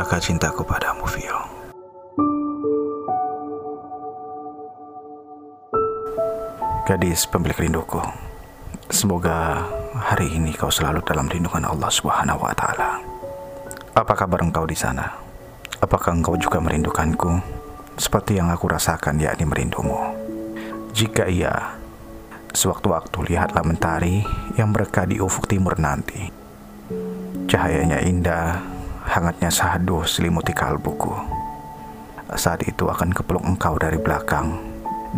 kakak cintaku padamu, Vio. Gadis pemilik rinduku, semoga hari ini kau selalu dalam lindungan Allah Subhanahu wa taala. Apa kabar engkau di sana? Apakah engkau juga merindukanku seperti yang aku rasakan yakni merindumu? Jika iya, sewaktu-waktu lihatlah mentari yang mereka di ufuk timur nanti. Cahayanya indah, hangatnya sahdu selimuti kalbuku. Saat itu akan kepeluk engkau dari belakang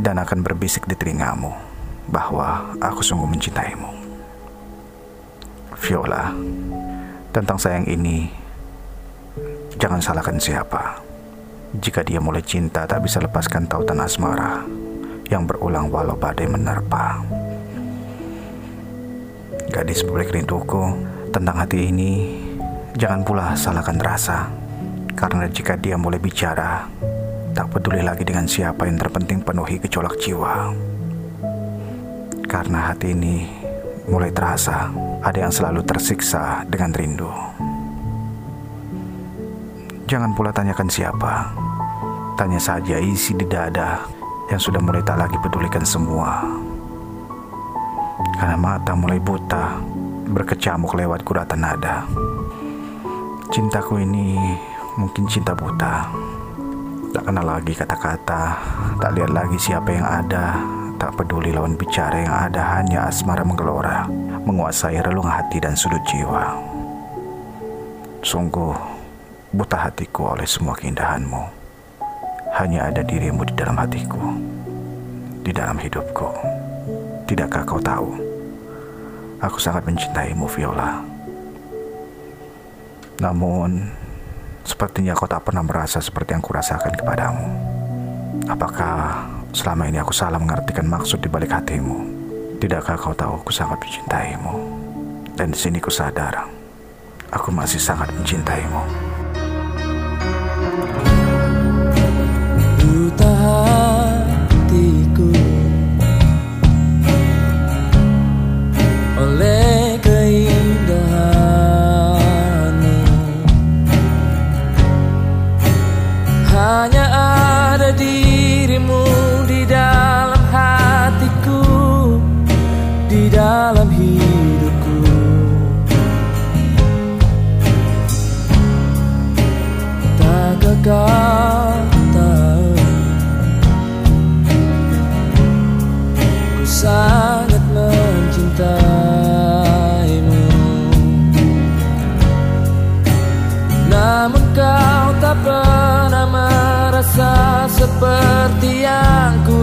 dan akan berbisik di telingamu bahwa aku sungguh mencintaimu. Viola, tentang sayang ini, jangan salahkan siapa. Jika dia mulai cinta tak bisa lepaskan tautan asmara yang berulang walau badai menerpa. Gadis publik rinduku, tentang hati ini, jangan pula salahkan rasa. Karena jika dia mulai bicara, tak peduli lagi dengan siapa yang terpenting penuhi gejolak jiwa. Karena hati ini mulai terasa ada yang selalu tersiksa dengan rindu. Jangan pula tanyakan siapa. Tanya saja isi di dada yang sudah mulai tak lagi pedulikan semua. Karena mata mulai buta, berkecamuk lewat kuratan nada. Cintaku ini mungkin cinta buta. Tak kenal lagi kata-kata, tak lihat lagi siapa yang ada, tak peduli lawan bicara yang ada hanya asmara menggelora, menguasai relung hati dan sudut jiwa. Sungguh buta hatiku oleh semua keindahanmu. Hanya ada dirimu di dalam hatiku, di dalam hidupku. Tidakkah kau tahu? Aku sangat mencintaimu, Viola. Namun, sepertinya kau tak pernah merasa seperti yang kurasakan kepadamu. Apakah selama ini aku salah mengartikan maksud di balik hatimu? Tidakkah kau tahu aku sangat mencintaimu? Dan di sini ku sadar, aku masih sangat mencintaimu. Buta seperti yang ku